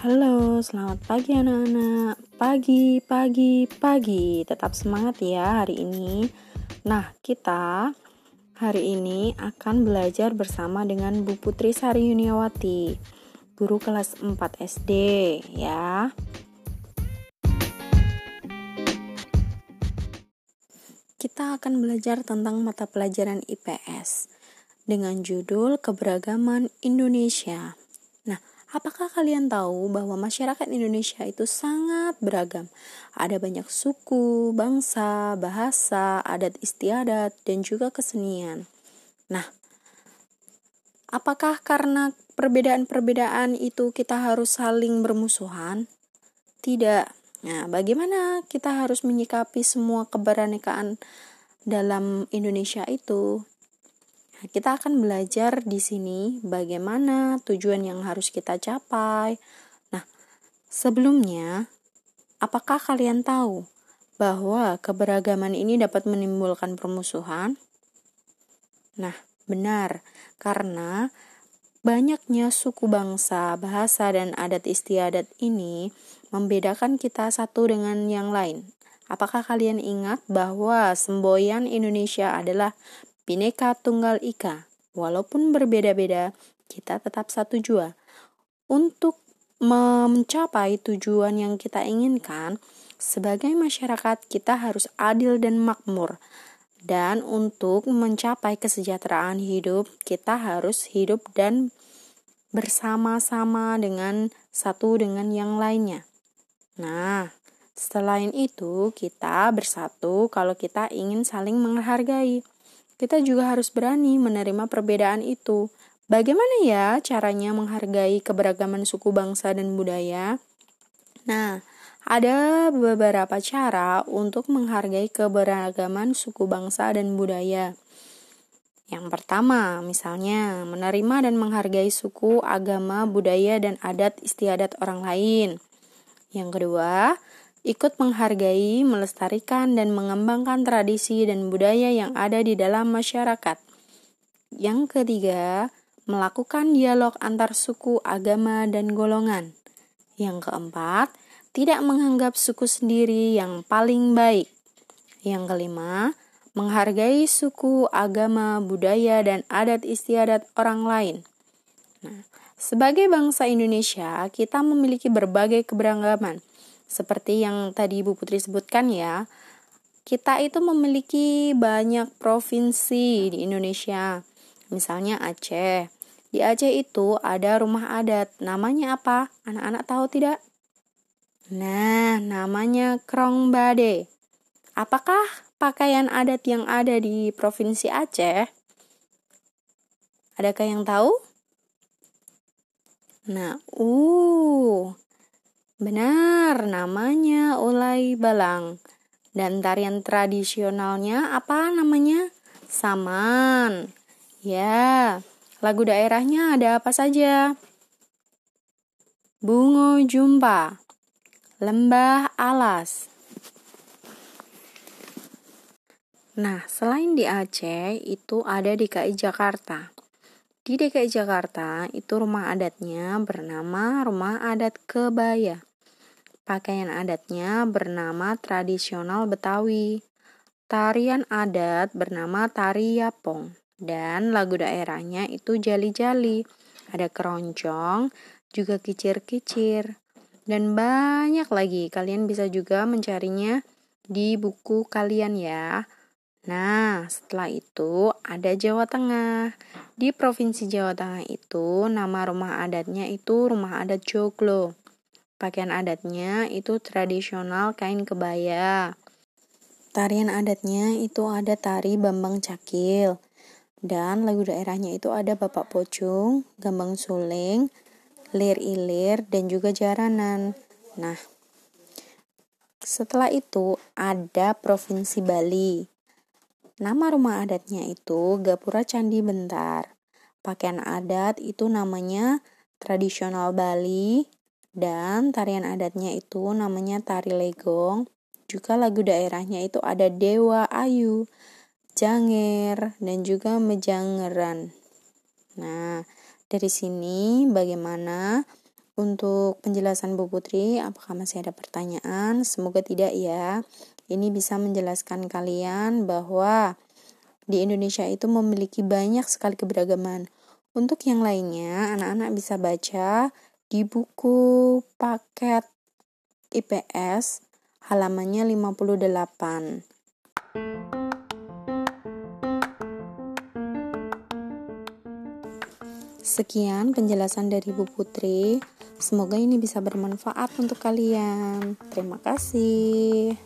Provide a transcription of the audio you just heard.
Halo, selamat pagi anak-anak. Pagi, pagi, pagi. Tetap semangat ya hari ini. Nah, kita hari ini akan belajar bersama dengan Bu Putri Sari Yuniawati, guru kelas 4 SD ya. Kita akan belajar tentang mata pelajaran IPS dengan judul Keberagaman Indonesia. Apakah kalian tahu bahwa masyarakat Indonesia itu sangat beragam? Ada banyak suku, bangsa, bahasa, adat istiadat, dan juga kesenian. Nah, apakah karena perbedaan-perbedaan itu kita harus saling bermusuhan? Tidak. Nah, bagaimana kita harus menyikapi semua keberenekaan dalam Indonesia itu? Nah, kita akan belajar di sini bagaimana tujuan yang harus kita capai. Nah, sebelumnya, apakah kalian tahu bahwa keberagaman ini dapat menimbulkan permusuhan? Nah, benar, karena banyaknya suku bangsa, bahasa, dan adat istiadat ini membedakan kita satu dengan yang lain. Apakah kalian ingat bahwa semboyan Indonesia adalah Bineka Tunggal Ika. Walaupun berbeda-beda, kita tetap satu jua. Untuk mencapai tujuan yang kita inginkan, sebagai masyarakat kita harus adil dan makmur. Dan untuk mencapai kesejahteraan hidup, kita harus hidup dan bersama-sama dengan satu dengan yang lainnya. Nah, selain itu, kita bersatu kalau kita ingin saling menghargai kita juga harus berani menerima perbedaan itu. Bagaimana ya caranya menghargai keberagaman suku bangsa dan budaya? Nah, ada beberapa cara untuk menghargai keberagaman suku bangsa dan budaya. Yang pertama, misalnya menerima dan menghargai suku, agama, budaya, dan adat istiadat orang lain. Yang kedua, ikut menghargai, melestarikan, dan mengembangkan tradisi dan budaya yang ada di dalam masyarakat. Yang ketiga, melakukan dialog antar suku, agama, dan golongan. Yang keempat, tidak menganggap suku sendiri yang paling baik. Yang kelima, menghargai suku, agama, budaya, dan adat istiadat orang lain. Nah, sebagai bangsa Indonesia, kita memiliki berbagai keberagaman seperti yang tadi Ibu Putri sebutkan ya, kita itu memiliki banyak provinsi di Indonesia. Misalnya Aceh. Di Aceh itu ada rumah adat. Namanya apa? Anak-anak tahu tidak? Nah, namanya Krong Bade. Apakah pakaian adat yang ada di Provinsi Aceh? Adakah yang tahu? Nah, uh, Benar, namanya ulai balang. Dan tarian tradisionalnya apa namanya? Saman. Ya, lagu daerahnya ada apa saja? Bungo Jumpa, Lembah Alas. Nah, selain di Aceh, itu ada di DKI Jakarta. Di DKI Jakarta, itu rumah adatnya bernama Rumah Adat Kebaya. Pakaian adatnya bernama tradisional Betawi. Tarian adat bernama Tari Yapong. Dan lagu daerahnya itu jali-jali. Ada keroncong, juga kicir-kicir. Dan banyak lagi. Kalian bisa juga mencarinya di buku kalian ya. Nah, setelah itu ada Jawa Tengah. Di Provinsi Jawa Tengah itu nama rumah adatnya itu Rumah Adat Joglo. Pakaian adatnya itu tradisional kain kebaya. Tarian adatnya itu ada tari Bambang Cakil. Dan lagu daerahnya itu ada Bapak Pocung, Gambang Suling, Lir Ilir, dan juga Jaranan. Nah, setelah itu ada Provinsi Bali. Nama rumah adatnya itu Gapura Candi Bentar. Pakaian adat itu namanya tradisional Bali, dan tarian adatnya itu namanya tari legong. Juga lagu daerahnya itu ada Dewa Ayu, Janger, dan juga Mejangeran. Nah, dari sini bagaimana untuk penjelasan Bu Putri, apakah masih ada pertanyaan? Semoga tidak ya. Ini bisa menjelaskan kalian bahwa di Indonesia itu memiliki banyak sekali keberagaman. Untuk yang lainnya, anak-anak bisa baca di buku paket IPS halamannya 58. Sekian penjelasan dari Bu Putri. Semoga ini bisa bermanfaat untuk kalian. Terima kasih.